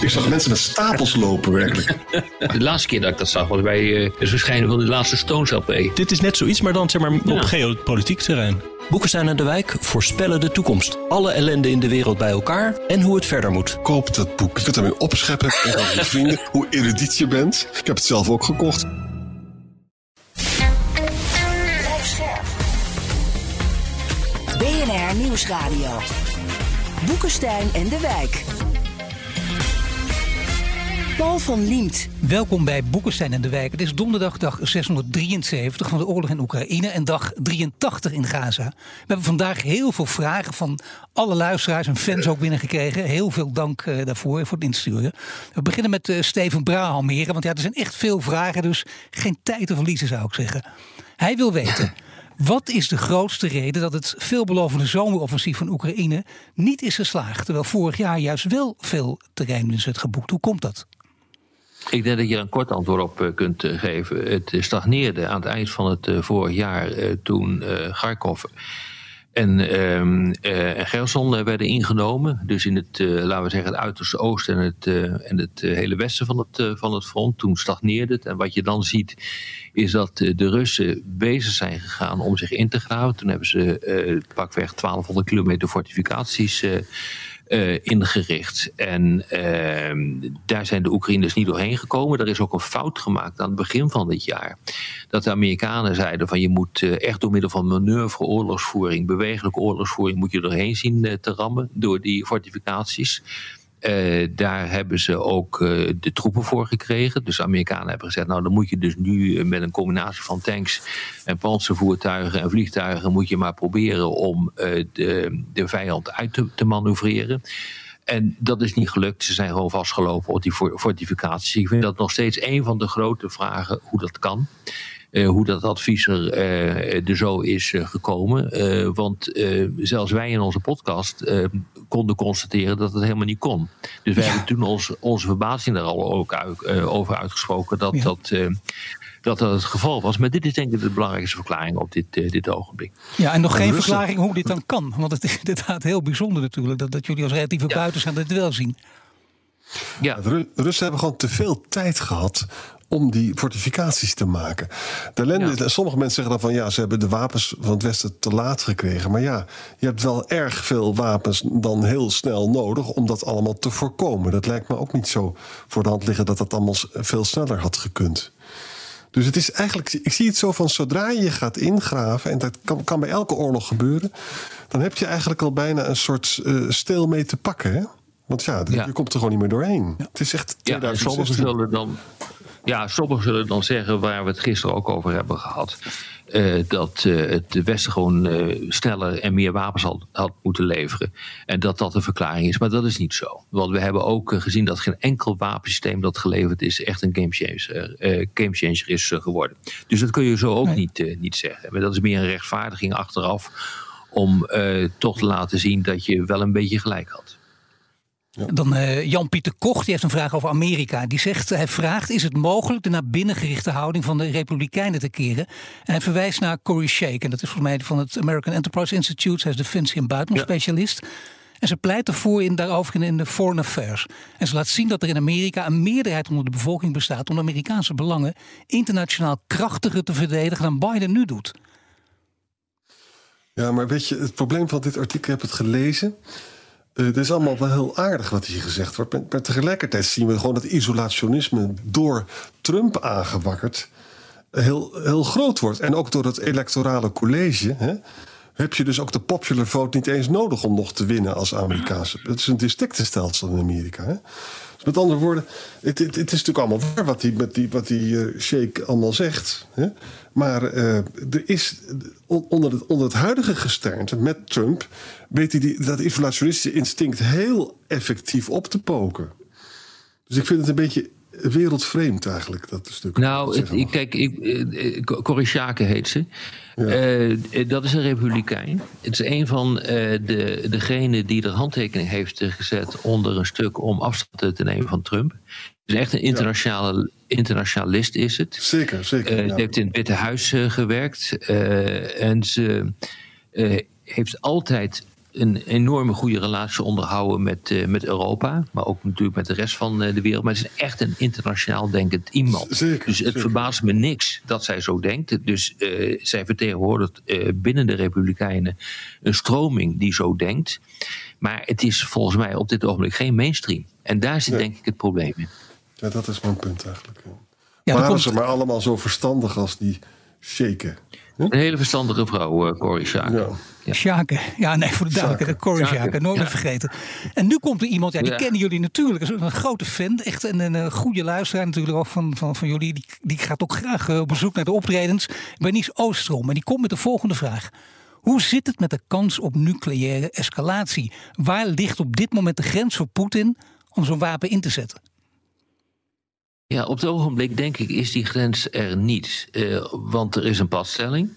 Ik zag mensen met stapels lopen, werkelijk. De laatste keer dat ik dat zag was bij uh, het verschijnen van de laatste Stones LP. Dit is net zoiets, maar dan zeg maar op Ja. geopolitiek terrein. Boekenstein en de Wijk voorspellen de toekomst. Alle ellende in de wereld bij elkaar en hoe het verder moet. Koop dat boek. Je kunt ermee opscheppen en over je vrienden hoe erudiet je bent. Ik heb het zelf ook gekocht. Blijf scherp. BNR Nieuwsradio. Boekenstein en de Wijk. Paul van Liemt. Welkom bij Boekenstein en de Wijk. Het is donderdag dag 673 van de oorlog in Oekraïne en dag 83 in Gaza. We hebben vandaag heel veel vragen van alle luisteraars en fans ook binnengekregen. Heel veel dank eh, daarvoor, voor het insturen. We beginnen met eh, Steven Brahalmeren, want ja, er zijn echt veel vragen, dus geen tijd te verliezen zou ik zeggen. Hij wil weten... Wat is de grootste reden dat het veelbelovende zomeroffensief van Oekraïne niet is geslaagd, terwijl vorig jaar juist wel veel terreinwinst werd geboekt? Hoe komt dat? Ik denk dat je een kort antwoord op eh, kunt eh, geven. Het eh, stagneerde aan het eind van het vorig jaar toen Kharkov en, ehm eh, Gerson werden ingenomen. Dus in het, laten we zeggen, het uiterste oosten en het, en het hele westen van het, van het front. Toen stagneerde het. En wat je dan ziet, is dat de Russen bezig zijn gegaan om zich in te graven. Toen hebben ze pakweg 1200 kilometer fortificaties eh, ingericht. En ehm, daar zijn de Oekraïners niet doorheen gekomen. Er is ook een fout gemaakt aan het begin van dit jaar. Dat de Amerikanen zeiden van je moet eh, echt door middel van manoeuvre, oorlogsvoering, bewegelijke oorlogsvoering moet je doorheen zien eh, te rammen door die fortificaties. Eh, daar hebben ze ook eh, de troepen voor gekregen. Dus de Amerikanen hebben gezegd, nou dan moet je dus nu eh, met een combinatie van tanks en panzervoertuigen en vliegtuigen moet je maar proberen om de, de vijand uit te, te manoeuvreren. En dat is niet gelukt. Ze zijn gewoon vastgelopen op die for- fortificaties. Ik vind dat nog steeds een van de grote vragen hoe dat kan. Eh, hoe dat advies er, eh, er zo is eh, gekomen. Eh, want eh, zelfs wij in onze podcast eh, konden constateren dat het helemaal niet kon. Dus wij hebben toen ons, onze verbazing daar al ook uit- eh, over uitgesproken dat Ja. dat, eh, dat dat het geval was. Maar dit is denk ik de belangrijkste verklaring op dit, dit ogenblik. Ja, en nog geen Russen- verklaring hoe dit dan kan. Want het is inderdaad heel bijzonder natuurlijk dat, dat jullie als relatieve Ja. buitenstaander dit wel zien. Ja, De Ru- Russen hebben gewoon te veel tijd gehad om die fortificaties te maken. De ellende Ja. is, sommige mensen zeggen dan van ja, ze hebben de wapens van het Westen te laat gekregen. Maar ja, je hebt wel erg veel wapens dan heel snel nodig om dat allemaal te voorkomen. Dat lijkt me ook niet zo voor de hand liggen dat dat allemaal veel sneller had gekund. Dus het is eigenlijk, ik zie het zo van zodra je gaat ingraven, en dat kan, kan bij elke oorlog gebeuren, dan heb je eigenlijk al bijna een soort eh steel mee te pakken. Hè? Want ja, Ja. je komt er gewoon niet meer doorheen. Het is echt Ja, en sommigen 2016. zullen dan. Ja, sommigen zullen dan zeggen, waar we het gisteren ook over hebben gehad. eh, dat eh, het Westen gewoon eh, sneller en meer wapens had, had moeten leveren. En dat dat de verklaring is. Maar dat is niet zo. Want we hebben ook gezien dat geen enkel wapensysteem dat geleverd is. echt een gamechanger eh gamechanger is geworden. Dus dat kun je zo ook Nee. niet, niet zeggen. Maar dat is meer een rechtvaardiging achteraf. om toch te laten zien dat je wel een beetje gelijk had. Dan eh, Jan-Pieter Koch, die heeft een vraag over Amerika. Die zegt, hij vraagt, is het mogelijk de naar binnen gerichte houding van de Republikeinen te keren? En hij verwijst naar Corey Shake. En dat is volgens mij van het American Enterprise Institute. Hij is defensie- en buitenlandspecialist. En ze pleit ervoor in, daarover in, in de Foreign Affairs. En ze laat zien dat er in Amerika een meerderheid onder de bevolking bestaat... om de Amerikaanse belangen internationaal krachtiger te verdedigen dan Biden nu doet. Ja, maar weet je, het probleem van dit artikel, ik heb het gelezen. Het is allemaal wel heel aardig wat hier gezegd wordt. Maar, maar tegelijkertijd zien we gewoon dat isolationisme door Trump aangewakkerd heel, heel groot wordt. En ook door het electorale college. Hè, heb je dus ook de popular vote niet eens nodig om nog te winnen als Amerikaanse. Het is een districtenstelsel in Amerika. Hè? Met andere woorden, het, het, is natuurlijk allemaal waar wat die, met die, wat die Sheikh allemaal zegt. Hè? Maar eh, er is on- onder het, onder het huidige gesternte met Trump... weet hij die, dat isolationistische instinct heel effectief op te poken. Dus ik vind het een beetje wereldvreemd eigenlijk, dat stuk. Nou, het, kijk, ik, Corishake heet ze. Ja. dat is een republikein. Het is een van de, degenen die er handtekening heeft gezet onder een stuk om afstand te nemen van Trump. Het is echt een internationale, internationalist is het. Zeker, zeker. Uh, Ze heeft in het Witte Huis gewerkt. en ze heeft altijd een enorme goede relatie onderhouden met, uh, met Europa. Maar ook natuurlijk met de rest van uh, de wereld. Maar ze is echt een internationaal denkend iemand. Zeker, dus het zeker. verbaast me niks dat zij zo denkt. Dus uh, zij vertegenwoordigt binnen de Republikeinen een stroming die zo denkt. Maar het is volgens mij op dit ogenblik geen mainstream. En daar zit Nee. denk ik het probleem in. Ja, dat is mijn punt eigenlijk. Ja. Waren komt- ze maar allemaal zo verstandig als die shaken? Een hele verstandige vrouw, uh, Corrie Schaken. Ja. Ja. Sjaken. Ja, nee, voor de duidelijkheid. Corey Sjaken. Sjaken, nooit meer vergeten. En nu komt er iemand, ja, die Ja. kennen jullie natuurlijk. Dat is een grote fan. Echt een, een, eh, goede luisteraar natuurlijk ook van, van, van jullie. Die, die gaat ook graag eh, op bezoek naar de optredens. Bernice Oostrom. En die komt met de volgende vraag. Hoe zit het met de kans op nucleaire escalatie? Waar ligt op dit moment de grens voor Poetin om zo'n wapen in te zetten? Ja, op het ogenblik denk ik is die grens er niet. Eh, want er is een padstelling.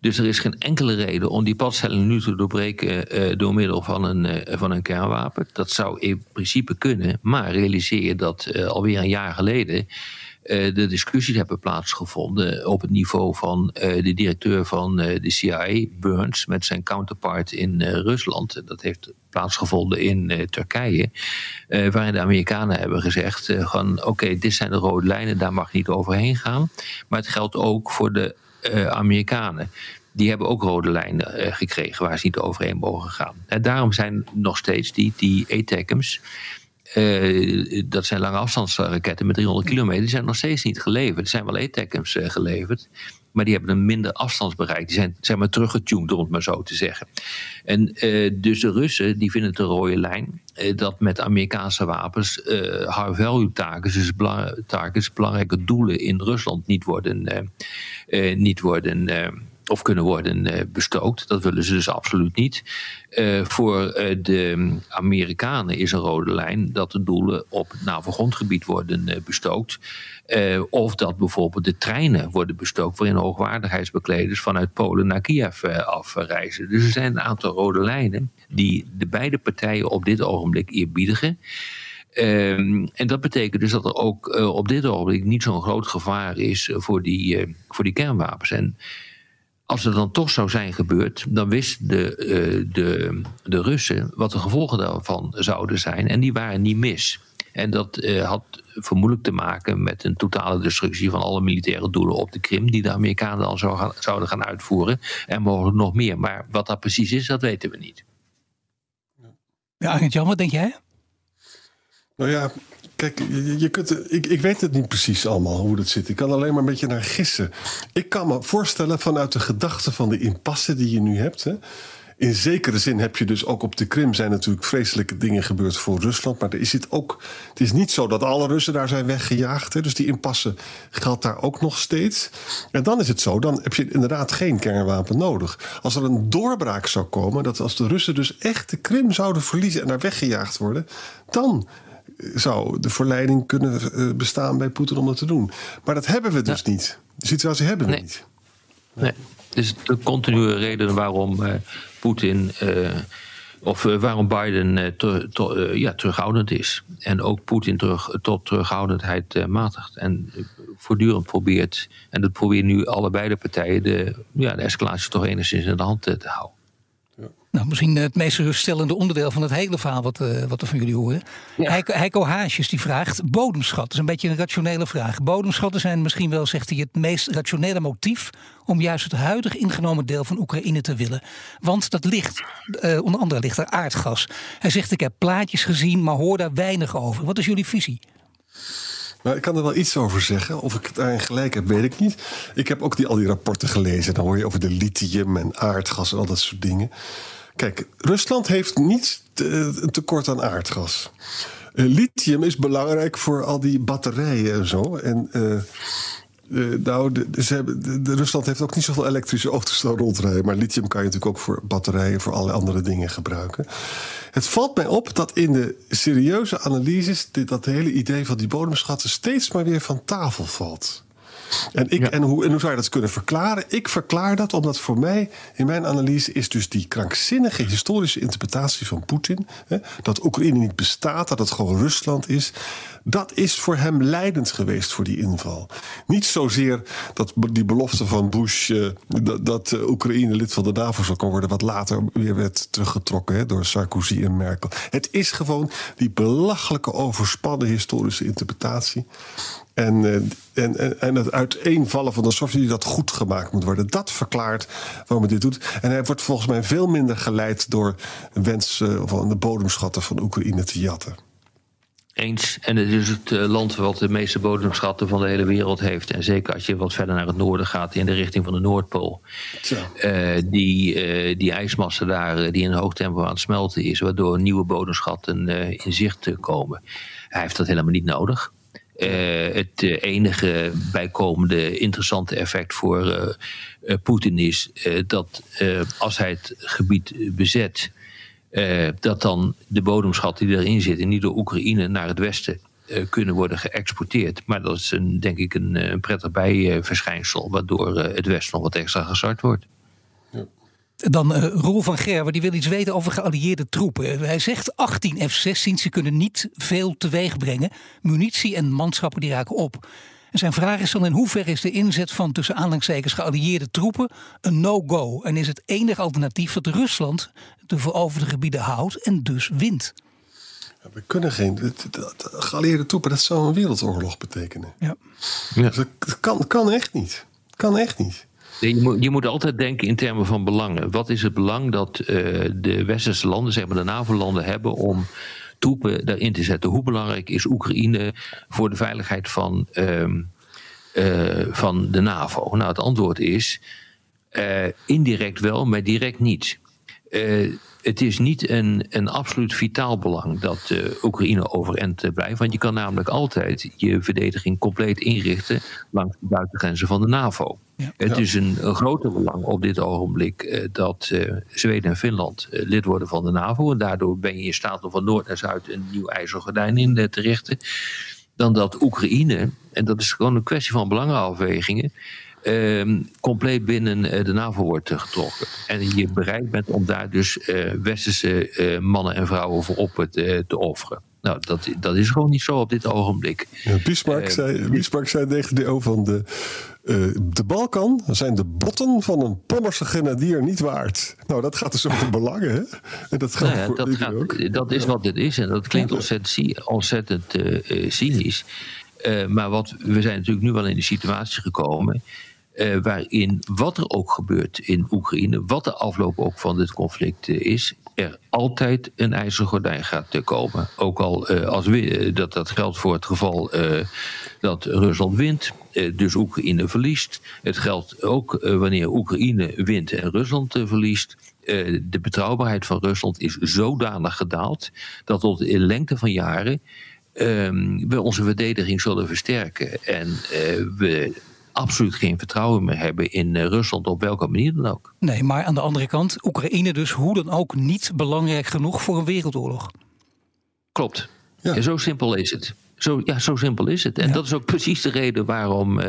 Dus er is geen enkele reden om die padstelling nu te doorbreken eh, door middel van een, eh, van een kernwapen. Dat zou in principe kunnen. Maar realiseer je dat alweer een jaar geleden de discussies hebben plaatsgevonden op het niveau van eh, de directeur van eh, de CIA, Burns, met zijn counterpart in eh, Rusland. Dat heeft plaatsgevonden in eh, Turkije, eh, waarin de Amerikanen hebben gezegd: eh, van oké, dit zijn de rode lijnen, daar mag niet overheen gaan. Maar het geldt ook voor de eh, Amerikanen. Die hebben ook rode lijnen eh, gekregen waar ze niet overheen mogen gaan. En daarom zijn nog steeds die, die ATACMS, eh, dat zijn lange afstandsraketten met 300 kilometer, die zijn nog steeds niet geleverd. Er zijn wel ATACMS eh, geleverd, maar die hebben een minder afstandsbereik. Die zijn maar teruggetuned, om het maar zo te zeggen. En eh, dus de Russen die vinden het een rode lijn dat met Amerikaanse wapens high value targets, dus belangrijke doelen in Rusland niet worden, niet worden of kunnen worden eh, bestookt. Dat willen ze dus absoluut niet. Eh, voor eh, de Amerikanen is een rode lijn dat de doelen op NAVO-grondgebied worden bestookt. Of dat bijvoorbeeld de treinen worden bestookt waarin hoogwaardigheidsbekleders vanuit Polen naar Kiev afreizen. Dus er zijn een aantal rode lijnen die de beide partijen op dit ogenblik eerbiedigen. Ehm, en dat betekent dus dat er ook op dit ogenblik niet zo'n groot gevaar is voor die, voor die kernwapens. En als het dan toch zou zijn gebeurd, dan wisten de, eh, de, de Russen wat de gevolgen daarvan zouden zijn. En die waren niet mis. En dat eh, had vermoedelijk te maken met een totale destructie van alle militaire doelen op de Krim, die de Amerikanen dan zou gaan- zouden gaan uitvoeren. En mogelijk nog meer. Maar wat dat precies is, dat weten we niet. Ja, Arend-Jan, wat denk jij? Nou ja, kijk, je, kunt, ik, ik weet het niet precies allemaal hoe dat zit. Ik kan alleen maar een beetje naar gissen. Ik kan me voorstellen vanuit de gedachte van de impasse die je nu hebt. Hè. In zekere zin heb je dus ook op de Krim zijn natuurlijk vreselijke dingen gebeurd voor Rusland. Maar er is het ook. Het is niet zo dat alle Russen daar zijn weggejaagd. Hè. Dus die impasse geldt daar ook nog steeds. En dan is het zo, dan heb je inderdaad geen kernwapen nodig. Als er een doorbraak zou komen, dat als de Russen dus echt de Krim zouden verliezen en daar weggejaagd worden, dan zou de verleiding kunnen eh, bestaan bij Poetin om dat te doen. Maar dat hebben we dus niet. De situatie hebben we Nee. niet. Nee. Dus de continue reden waarom eh, Poetin. eh, of waarom Biden ter- ter- ja, terughoudend is. En ook Poetin terug, tot terughoudendheid matigt. En voortdurend probeert. En dat proberen nu allebei de partijen. De, ja, de escalatie toch enigszins in de hand te houden. Nou, misschien het meest geruststellende onderdeel van het hele verhaal wat, eh, wat we van jullie horen. Ja. Heiko, Heiko Haasjes die vraagt, bodemschat, dat is een beetje een rationele vraag. Bodemschatten zijn misschien wel, zegt hij, het meest rationele motief om juist het huidig ingenomen deel van Oekraïne te willen. Want dat ligt, eh, onder andere ligt er aardgas. Hij zegt, ik heb plaatjes gezien, maar hoor daar weinig over. Wat is jullie visie? Nou, ik kan er wel iets over zeggen. Of ik daarin gelijk heb, weet ik niet. Ik heb ook die, al die rapporten gelezen. Dan hoor je over de lithium en aardgas en al dat soort dingen. Kijk, Rusland heeft niet te- een tekort aan aardgas. Eh, lithium is belangrijk voor al die batterijen en zo. En eh, eh, nou, ze hebben, de, Rusland heeft ook niet zoveel elektrische auto's daar rondrijden. Maar lithium kan je natuurlijk ook voor batterijen, voor alle andere dingen gebruiken. het valt mij op dat in de serieuze analyses dit, dat hele idee van die bodemschatten steeds maar weer van tafel valt. En, ik, en, hoe, en hoe zou je dat kunnen verklaren? Ik verklaar dat omdat voor mij, in mijn analyse, is dus die krankzinnige historische interpretatie van Poetin. Hè, dat Oekraïne niet bestaat, dat het gewoon Rusland is. Dat is voor hem leidend geweest voor die inval. Niet zozeer dat die belofte van Bush eh, dat, dat eh, Oekraïne lid van de NAVO zou kunnen worden, wat later weer werd teruggetrokken hè, door Sarkozy en Merkel. Het is gewoon die belachelijke overspannen historische interpretatie. En, eh, en, en, en het uiteenvallen van de Sovjet dat goed gemaakt moet worden. Dat verklaart waarom hij dit doet. En hij wordt volgens mij veel minder geleid door wensen van de bodemschatten van Oekraïne te jatten. Eens. En het is het eh, land wat de meeste bodemschatten van de hele wereld heeft. En zeker als je wat verder naar het noorden gaat, in de richting van de Noordpool. Uh, die, uh, die ijsmassa daar, die in hoog tempo aan het smelten is, waardoor nieuwe bodemschatten in zicht komen. Hij heeft dat helemaal niet nodig. Het enige bijkomende interessante effect voor Poetin is dat als hij het gebied bezet, dat dan de bodemschatten die erin zitten, niet door Oekraïne naar het westen kunnen worden geëxporteerd. Maar dat is een, denk ik een, een prettig bijverschijnsel, waardoor het westen nog wat extra gestart wordt. Dan uh, Roel van Gerwen, die wil iets weten over geallieerde troepen. Hij zegt 18 F-16's kunnen niet veel teweeg brengen. Munitie en manschappen die raken op. En zijn vraag is dan in hoeverre is de inzet van tussen aanhalingstekens geallieerde troepen een no-go? En is het enige alternatief dat Rusland de veroverde gebieden houdt en dus wint? We kunnen geen. geallieerde troepen, dat zou een wereldoorlog betekenen. Ja. ja. Dus dat kan, kan echt niet. Kan echt niet. Je moet, je moet altijd denken in termen van belangen. Wat is het belang dat uh, de westerse landen, zeg maar de NAVO-landen, hebben om troepen daarin te zetten? Hoe belangrijk is Oekraïne voor de veiligheid van, uh, uh, van de NAVO? Nou, het antwoord is eh, indirect wel, maar direct niet. Het is niet een, een absoluut vitaal belang dat Oekraïne overeind blijft. Want je kan namelijk altijd je verdediging compleet inrichten langs de buitengrenzen van de NAVO. Ja. Het is een, een groter belang op dit ogenblik uh, dat uh, Zweden en Finland uh, lid worden van de NAVO. En daardoor ben je in staat om van noord naar zuid een nieuw ijzeren gordijn in te richten. Dan dat Oekraïne, en dat is gewoon een kwestie van belangenafwegingen, compleet binnen de NAVO wordt getrokken. En je bereid bent om daar dus westerse mannen en vrouwen voor op te offeren. Nou, dat, dat is gewoon niet zo op dit ogenblik. Ja, Bismarck, zei, Bismarck zei tegen de O van de uh, de Balkan zijn de botten van een Pommerse grenadier niet waard. Nou, dat gaat dus over belangen, hè? En dat, gaat nou ja, dat, gaat, dat is wat dit is. En dat klinkt ontzettend, ontzettend uh, cynisch. Maar wat, we zijn natuurlijk nu wel in de situatie gekomen. Waarin wat er ook gebeurt in Oekraïne, wat de afloop ook van dit conflict is, er altijd een ijzeren gordijn gaat te komen. Ook al uh, als we, dat, dat geldt voor het geval dat Rusland wint, dus Oekraïne verliest. Het geldt ook wanneer Oekraïne wint en Rusland verliest. de betrouwbaarheid van Rusland is zodanig gedaald dat tot in lengte van jaren ehm, we onze verdediging zullen versterken. En we absoluut geen vertrouwen meer hebben in eh, Rusland op welke manier dan ook. Nee, maar aan de andere kant, Oekraïne dus hoe dan ook niet belangrijk genoeg voor een wereldoorlog. Klopt. Ja. zo simpel is het. Zo, ja, zo simpel is het. En dat is ook precies de reden waarom uh,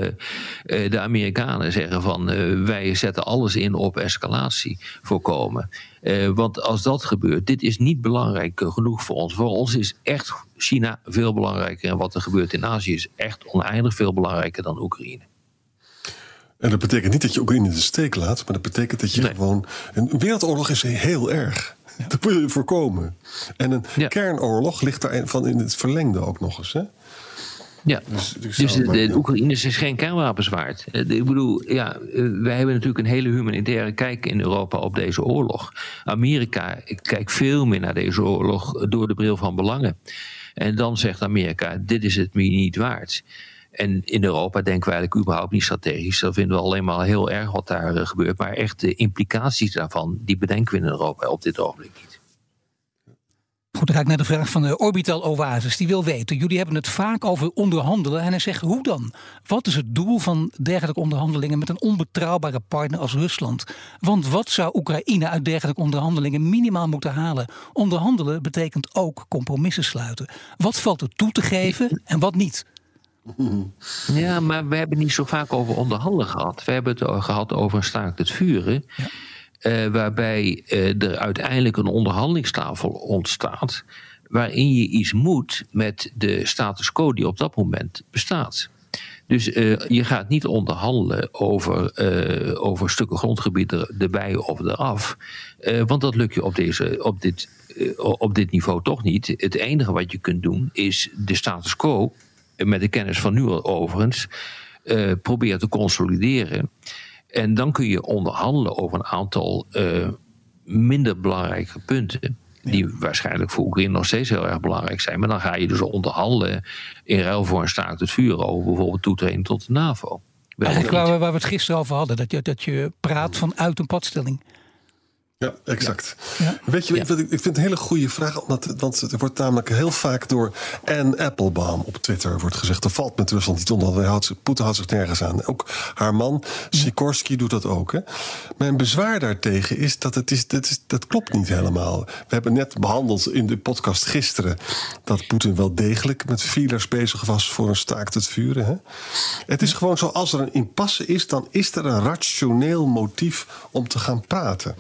de Amerikanen zeggen van uh, wij zetten alles in op escalatie voorkomen. Uh, want als dat gebeurt, dit is niet belangrijk genoeg voor ons. Voor ons is echt China veel belangrijker en wat er gebeurt in Azië is echt oneindig veel belangrijker dan Oekraïne. En dat betekent niet dat je Oekraïne in de steek laat, maar dat betekent dat je gewoon. Een wereldoorlog is heel erg. Dat moet je voorkomen. En een kernoorlog ligt daar van in het verlengde ook nog eens. Hè? Ja, dus, dus de, de, Oekraïne is dus geen kernwapens waard. Eh, ik bedoel, ja, eh, wij hebben natuurlijk een hele humanitaire kijk in Europa op deze oorlog. Amerika kijkt veel meer naar deze oorlog door de bril van belangen. En dan zegt Amerika: dit is het me niet waard. En in Europa denken we eigenlijk überhaupt niet strategisch. Dan vinden we alleen maar heel erg wat daar eh, gebeurt. Maar echt de implicaties daarvan, die bedenken we in Europa op dit ogenblik niet. Goed, dan ga ik naar de vraag van de Orbital Oasis. Die wil weten, jullie hebben het vaak over onderhandelen. En hij zegt, hoe dan? Wat is het doel van dergelijke onderhandelingen met een onbetrouwbare partner als Rusland? Want wat zou Oekraïne uit dergelijke onderhandelingen minimaal moeten halen? Onderhandelen betekent ook compromissen sluiten. Wat valt er toe te geven en wat niet? Ja, maar we hebben niet zo vaak over onderhandelen gehad. We hebben het gehad over een staakt het vuren. Ja. Uh, waarbij uh, er uiteindelijk een onderhandelingstafel ontstaat. waarin je iets moet met de status quo die op dat moment bestaat. Dus uh, je gaat niet onderhandelen over, over stukken grondgebied er, erbij of eraf. want dat lukt je op, deze, op, dit, op dit niveau toch niet. Het enige wat je kunt doen is de status quo, met de kennis van nu overigens, proberen te consolideren. En dan kun je onderhandelen over een aantal uh, minder belangrijke punten. Die waarschijnlijk voor Oekraïne nog steeds heel erg belangrijk zijn. Maar dan ga je dus onderhandelen in ruil voor een staakt het vuur over bijvoorbeeld toetreding tot de NAVO. Eigenlijk waar, waar we het gisteren over hadden, dat je, dat je praat vanuit een padstelling. Ja, exact. Ja. Weet je, ja. ik, vind het een hele goede vraag. Omdat, want er wordt namelijk heel vaak door Anne Applebaum op Twitter wordt gezegd... er valt met Rusland niet onder, Poetin houdt zich nergens aan. Ook haar man, Sikorsky, doet dat ook. Hè. Mijn bezwaar daartegen is dat het is, dat, is, dat klopt niet helemaal. We hebben net behandeld in de podcast gisteren... dat Poetin wel degelijk met feelers bezig was voor een staakt het vuren. Hè. Het is gewoon zo, als er een impasse is... dan is er een rationeel motief om te gaan praten.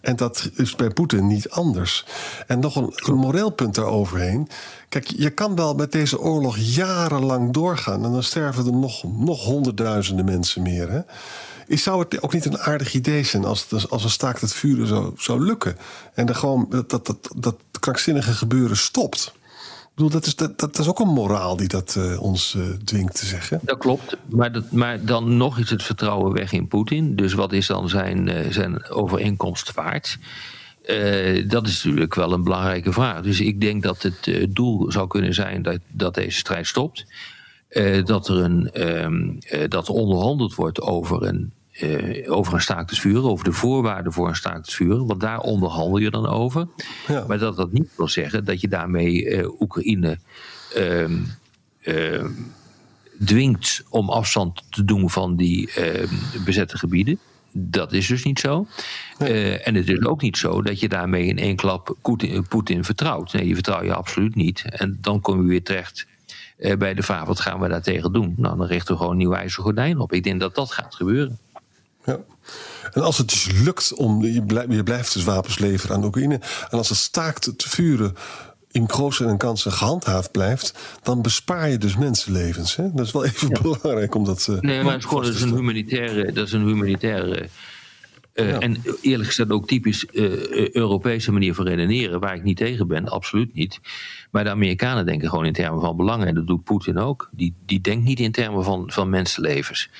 En dat is bij Poetin niet anders. En nog een, een moreel punt daaroverheen. Kijk, je kan wel met deze oorlog jarenlang doorgaan. En dan sterven er nog, nog honderdduizenden mensen meer. Hè? Is, zou het ook niet een aardig idee zijn als, het, als een staakt het vuren zou, zou lukken? En dan gewoon dat, dat, dat, dat krankzinnige gebeuren stopt bedoel, dat is, dat, dat is ook een moraal die dat uh, ons uh, dwingt te zeggen. Dat klopt, maar, dat, maar dan nog is het vertrouwen weg in Poetin. Dus wat is dan zijn, uh, zijn overeenkomst waard? dat is natuurlijk wel een belangrijke vraag. Dus ik denk dat het doel zou kunnen zijn dat, dat deze strijd stopt. dat er een, um, dat er onderhandeld wordt over een uh, over een staakt het vuren, over de voorwaarden voor een staakt het vuren. Want daar onderhandel je dan over. Ja. Maar dat dat niet wil zeggen dat je daarmee uh, Oekraïne uh, dwingt om afstand te doen van die ehm, bezette gebieden. Dat is dus niet zo. Uh, en het is ook niet zo dat je daarmee in één klap Poetin vertrouwt. Nee, die vertrouw je absoluut niet. En dan kom je weer terecht bij de vraag: wat gaan we daartegen doen? Nou, dan richten we gewoon een nieuw ijzeren gordijn op. Ik denk dat dat gaat gebeuren. Ja. En als het dus lukt om. Je blijft, je blijft dus wapens leveren aan Oekraïne. En als het staakt te vuren in grootste en kansen gehandhaafd blijft, dan bespaar je dus mensenlevens. Hè? Dat is wel even belangrijk om dat. Uh, nee, maar het is gewoon dat is een humanitaire. Dat is een humanitaire uh, ja. En eerlijk gezegd ook typisch uh, Europese manier van redeneren, waar ik niet tegen ben, absoluut niet. Maar de Amerikanen denken gewoon in termen van belangen. En dat doet Poetin ook. Die, die denkt niet in termen van, van mensenlevens.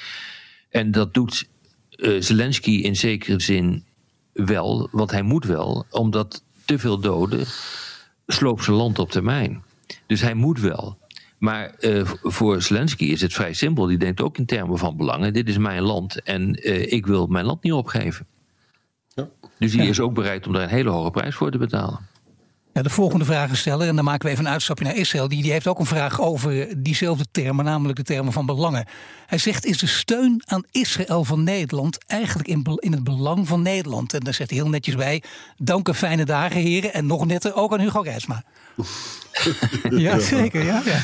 En dat doet uh, Zelensky in zekere zin wel, want hij moet wel, omdat te veel doden sloopt zijn land op termijn. Dus hij moet wel. Maar uh, voor Zelensky is het vrij simpel. Die denkt ook in termen van belangen. Dit is mijn land en uh, ik wil mijn land niet opgeven. Ja. Dus die ja. is ook bereid om daar een hele hoge prijs voor te betalen de volgende vragen stellen, en dan maken we even een uitstapje naar Israël. Die, die heeft ook een vraag over diezelfde termen, namelijk de termen van belangen. Hij zegt: Is de steun aan Israël van Nederland eigenlijk in, in het belang van Nederland? En daar zegt hij heel netjes bij: Dank en fijne dagen, heren. En nog netter ook aan Hugo Reisma. ja, zeker. Ja, ja.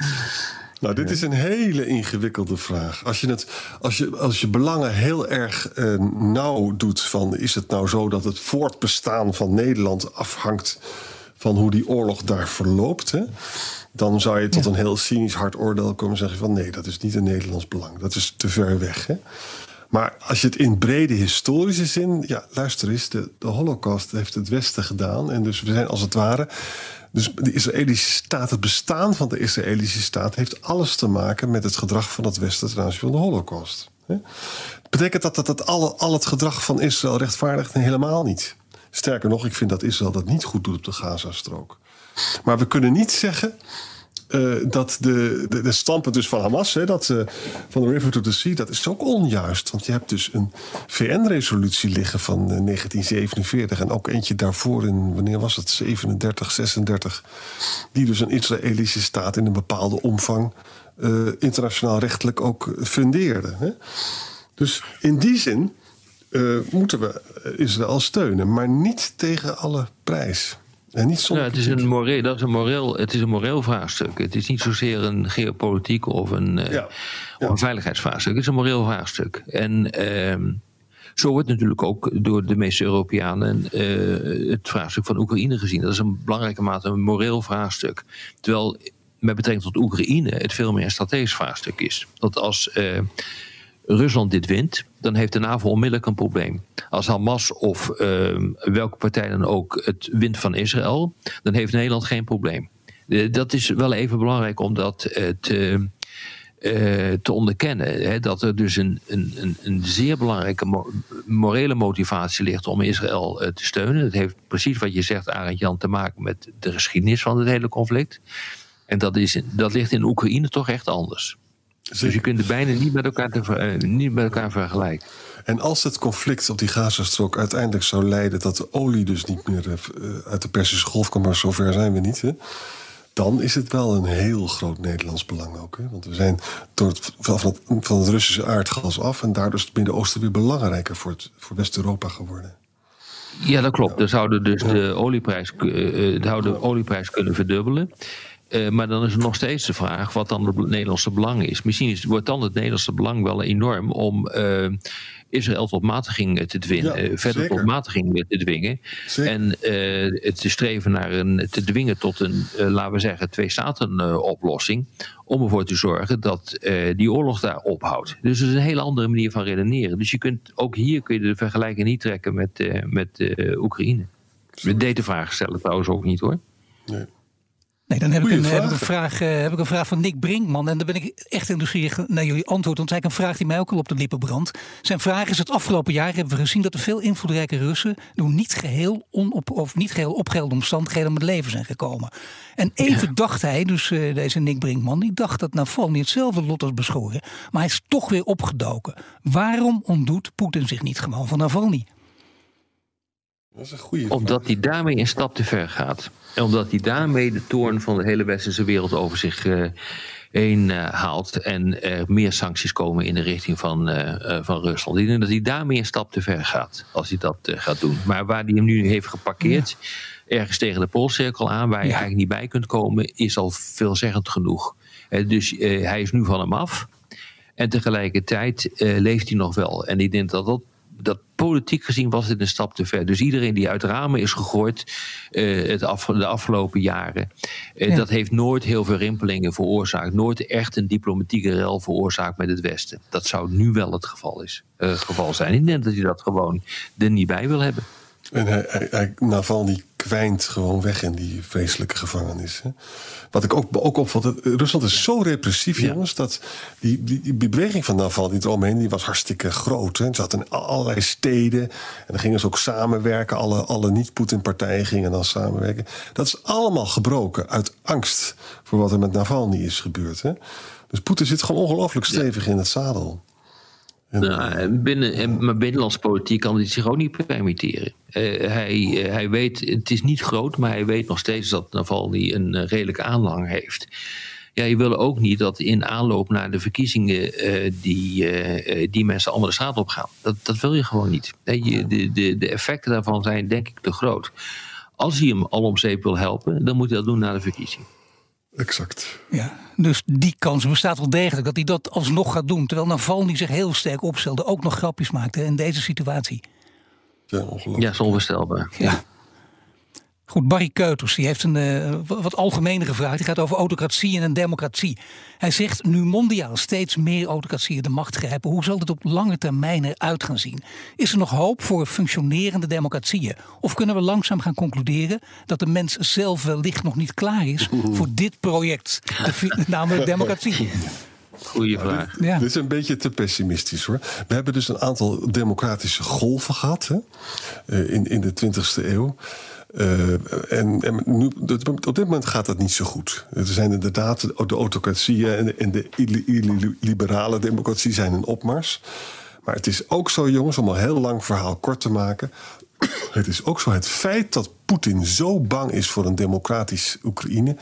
Nou, dit is een hele ingewikkelde vraag. Als je, het, als je, als je belangen heel erg uh, nauw doet, van is het nou zo dat het voortbestaan van Nederland afhangt van hoe die oorlog daar verloopt. Hè, dan zou je tot een heel cynisch hard oordeel komen zeggen van nee, dat is niet een Nederlands belang. Dat is te ver weg. Hè. Maar als je het in brede historische zin, ja, luister eens, de, de Holocaust heeft het Westen gedaan. En dus we zijn als het ware. Dus de Israëlische staat, het bestaan van de Israëlische staat, heeft alles te maken met het gedrag van het Westen ten aanzien van de Holocaust. Betekent dat dat, dat al, al het gedrag van Israël rechtvaardigt? Nee, helemaal niet. Sterker nog, ik vind dat Israël dat niet goed doet op de Gazastrook. Maar we kunnen niet zeggen. eh, dat de, de, de dus van Hamas, hè, dat, uh, van de River to the Sea, dat is ook onjuist. Want je hebt dus een VN-resolutie liggen van 1947 en ook eentje daarvoor in, wanneer was het, 37, 36, die dus een Israëlische staat in een bepaalde omvang internationaal rechtelijk ook fundeerde. Hè. Dus in die zin moeten we Israël steunen, maar niet tegen alle prijs. En niet ja, het is een moreel, dat is een moreel, het is een moreel vraagstuk. Het is niet zozeer een geopolitiek of een, uh, Of een veiligheidsvraagstuk. Het is een moreel vraagstuk. En uh, zo wordt natuurlijk ook door de meeste Europeanen uh, het vraagstuk van Oekraïne gezien. Dat is een belangrijke mate een moreel vraagstuk. Terwijl met betrekking tot Oekraïne het veel meer een strategisch vraagstuk is. Dat als eh, Rusland dit wint, dan heeft de NAVO onmiddellijk een probleem. Als Hamas of uh, welke partij dan ook het wint van Israël, dan heeft Nederland geen probleem. Uh, dat is wel even belangrijk om dat te, uh, te onderkennen. Hè, dat er dus een, een, een zeer belangrijke mo morele motivatie ligt om Israël te steunen. Dat heeft precies wat je zegt, Arend Jan, te maken met de geschiedenis van het hele conflict. En dat, is, dat ligt in Oekraïne toch echt anders. Dus je kunt het bijna niet met elkaar, te, uh, niet met elkaar vergelijken. En als het conflict op die Gazastrook uiteindelijk zou leiden dat de olie dus niet meer uh, uit de Persische Golf komt, maar zover zijn we niet, hè, dan is het wel een heel groot Nederlands belang ook. Hè? Want we zijn door het, van, het, van het Russische aardgas af en daardoor is het Midden-Oosten weer belangrijker voor, het, voor West-Europa geworden. Ja, dat klopt. Dan zouden dus de olieprijs, uh, de olieprijs kunnen verdubbelen. Uh, maar dan is er nog steeds de vraag wat dan het Nederlandse belang is. Misschien is, wordt dan het Nederlandse belang wel enorm om uh, Israël tot matiging te dwingen, ja, uh, verder zeker. tot matiging te dwingen. Zeker. En het te streven naar een, te dwingen tot een, laten we zeggen, twee-staten-oplossing. Om ervoor te zorgen dat die oorlog daar ophoudt. Dus het is een hele andere manier van redeneren. Dus je kunt, ook hier kun je de vergelijking niet trekken met, met Oekraïne. We deed de vraag stellen trouwens ook niet hoor. Nee. Nee, dan heb ik, een, heb, ik een vraag, uh, heb ik een vraag van Nick Brinkman. En dan ben ik echt geïnteresseerd naar jullie antwoord. Want het is eigenlijk een vraag die mij ook al op de lippen brandt. Zijn vraag is: het afgelopen jaar hebben we gezien dat er veel invloedrijke Russen. door niet geheel, onop, of niet geheel opgelde omstandigheden om het leven zijn gekomen. En even ja. dacht hij, dus uh, deze Nick Brinkman, die dacht dat Navalny hetzelfde lot was beschoren. Maar hij is toch weer opgedoken. Waarom ontdoet Poetin zich niet gewoon van Navalny? Dat is een goede Omdat hij daarmee een stap te ver gaat. En omdat hij daarmee de toorn van de hele westerse wereld over zich uh, heen uh, haalt. En er meer sancties komen in de richting van, uh, van Rusland. Ik denk dat hij daarmee een stap te ver gaat. Als hij dat gaat doen. Maar waar hij hem nu heeft geparkeerd. Ja. Ergens tegen de Poolcirkel aan. Waar je ja. eigenlijk niet bij kunt komen. Is al veelzeggend genoeg. dus hij is nu van hem af. En tegelijkertijd leeft hij nog wel. En ik denk dat dat dat politiek gezien was dit een stap te ver. Dus iedereen die uit ramen is gegooid uh, het af, de afgelopen jaren, uh, ja. dat heeft nooit heel veel rimpelingen veroorzaakt. Nooit echt een diplomatieke rel veroorzaakt met het Westen. Dat zou nu wel het geval, is, uh, het geval zijn. Ik denk dat hij dat gewoon er niet bij wil hebben. En hij, hij, hij Navalny kwijnt gewoon weg in die vreselijke gevangenis. Hè? Wat ik ook, ook opvalt, Rusland is zo repressief, ja. jongens, dat die, die, die beweging van Navalny eromheen, die was hartstikke groot. Hè? Ze zaten in allerlei steden en dan gingen ze ook samenwerken. Alle, alle niet-Poetin-partijen gingen dan samenwerken. Dat is allemaal gebroken uit angst voor wat er met Navalny is gebeurd. Hè? Dus Poetin zit gewoon ongelooflijk stevig ja. in het zadel. Nou, binnen, maar binnenlandse politiek kan hij zich ook niet permitteren. Uh, hij, uh, hij weet, het is niet groot, maar hij weet nog steeds dat Navalny een uh, redelijke aanhang heeft. Ja, je wil ook niet dat in aanloop naar de verkiezingen die, die mensen de straat op gaan. Dat, dat wil je gewoon niet. Je, de, de, de effecten daarvan zijn denk ik te groot. Als hij hem al om zeep wil helpen, dan moet hij dat doen na de verkiezingen. Exact. Ja, dus die kans bestaat wel degelijk dat hij dat alsnog gaat doen. Terwijl Navalny zich heel sterk opstelde, ook nog grapjes maakte in deze situatie. Ja, ongelooflijk. Ja, is onvoorstelbaar. Ja. Goed, Barry Keuters die heeft een uh, wat algemenere vraag. Die gaat over autocratie en een democratie. Hij zegt, nu mondiaal steeds meer autocratieën de macht grijpen... hoe zal dit op lange termijn eruit gaan zien? Is er nog hoop voor functionerende democratieën? Of kunnen we langzaam gaan concluderen... dat de mens zelf wellicht nog niet klaar is voor dit project? De, namelijk democratie. Goeie vraag. Ja, dit, is een beetje te pessimistisch hoor. We hebben dus een aantal democratische golven gehad hè? in, in de 20e eeuw. Uh, en, nu, op dit moment gaat dat niet zo goed. Er zijn inderdaad de autocratieën en de, en liberale democratie zijn in opmars. Maar het is ook zo, jongens, om een heel lang verhaal kort te maken. Het is ook zo het feit dat Poetin zo bang is voor een democratisch Oekraïne.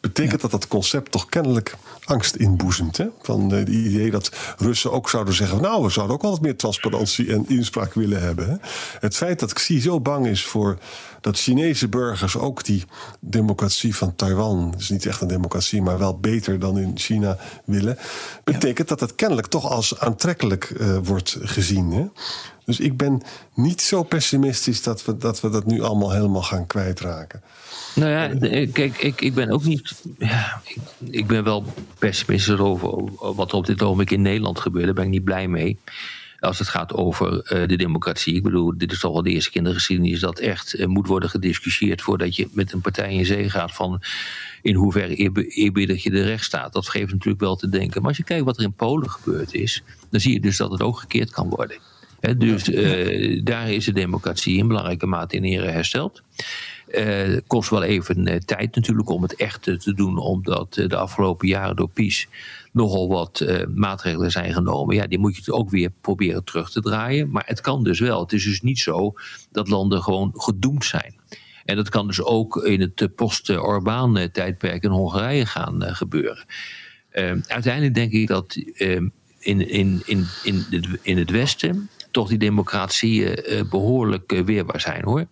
betekent dat dat concept toch kennelijk angst inboezemt. Hè? Van het idee dat Russen ook zouden zeggen: Nou, we zouden ook wel wat meer transparantie en inspraak willen hebben. Hè? Het feit dat Xi zo bang is voor dat Chinese burgers ook die democratie van Taiwan, is niet echt een democratie, maar wel beter dan in China willen, betekent dat het kennelijk toch als aantrekkelijk uh, wordt gezien. Hè? Dus ik ben niet zo pessimistisch dat we, dat we dat nu allemaal helemaal gaan kwijtraken. Nou ja, kijk, ik, ik ben ook niet. Ja, ik, ben wel pessimistisch over wat er op dit ogenblik in Nederland gebeurt. Daar ben ik niet blij mee als het gaat over uh, de democratie. Ik bedoel, dit is toch wel de eerste keer in de geschiedenis dat echt uh, moet worden gediscussieerd voordat je met een partij in zee gaat van in hoeverre eerbiedig je de rechtsstaat. Dat geeft natuurlijk wel te denken. Maar als je kijkt wat er in Polen gebeurd is, dan zie je dus dat het ook gekeerd kan worden. He, dus uh, daar is de democratie in belangrijke mate in ere hersteld. Uh, kost wel even uh, tijd natuurlijk om het echt te doen, omdat de afgelopen jaren door PiS nogal wat maatregelen zijn genomen. Ja, die moet je ook weer proberen terug te draaien. Maar het kan dus wel. Het is dus niet zo dat landen gewoon gedoemd zijn. En dat kan dus ook in het post-Orbaan-tijdperk in Hongarije gaan gebeuren. uiteindelijk denk ik dat in, in, in, in, in het Westen toch die democratieën behoorlijk weerbaar zijn hoor.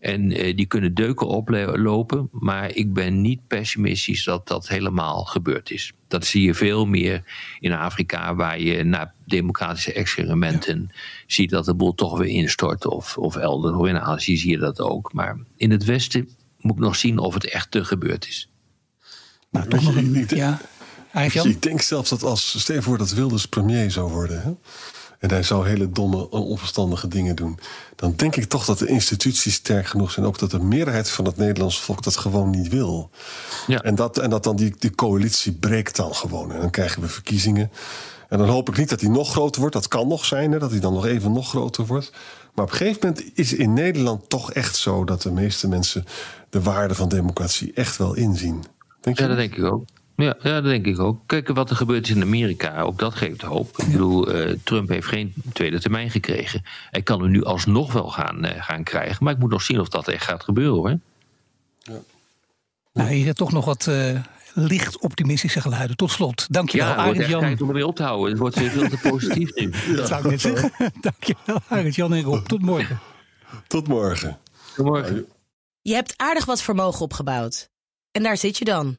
En uh, die kunnen deuken oplopen. Maar ik ben niet pessimistisch dat dat helemaal gebeurd is. Dat zie je veel meer in Afrika, waar je na democratische experimenten ziet dat de boel toch weer instort. Of, of elders, of in Azië zie je dat ook. Maar in het Westen moet ik nog zien of het echt te gebeurd is. Nou, toch nog een, ja. Ik denk zelfs dat als, stel voor dat Wilders premier zou worden. Hè? En hij zou hele domme, onverstandige dingen doen. Dan denk ik toch dat de instituties sterk genoeg zijn. Ook dat de meerderheid van het Nederlandse volk dat gewoon niet wil. Ja. En, dat, en dat dan die, die coalitie breekt dan gewoon. En dan krijgen we verkiezingen. En dan hoop ik niet dat die nog groter wordt. Dat kan nog zijn, hè, dat hij dan nog even nog groter wordt. Maar op een gegeven moment is in Nederland toch echt zo dat de meeste mensen de waarde van democratie echt wel inzien. Denk je ja, dat denk ik ook. Ja, ja, dat denk ik ook. Kijk wat er gebeurt is in Amerika. Ook dat geeft hoop. Ik bedoel, uh, Trump heeft geen tweede termijn gekregen. Hij kan hem nu alsnog wel gaan, uh, gaan krijgen. Maar ik moet nog zien of dat echt gaat gebeuren hoor. Ja. Nou, hier toch nog wat uh, licht optimistische geluiden. Tot slot. Dankjewel, ja, Arend Jan. tijd om er weer op te houden. Het wordt weer veel te positief nu. Dat zou ik net zeggen. Dankjewel, Arend Jan en Rob. Tot morgen. Tot morgen. Tot morgen. Je hebt aardig wat vermogen opgebouwd. En daar zit je dan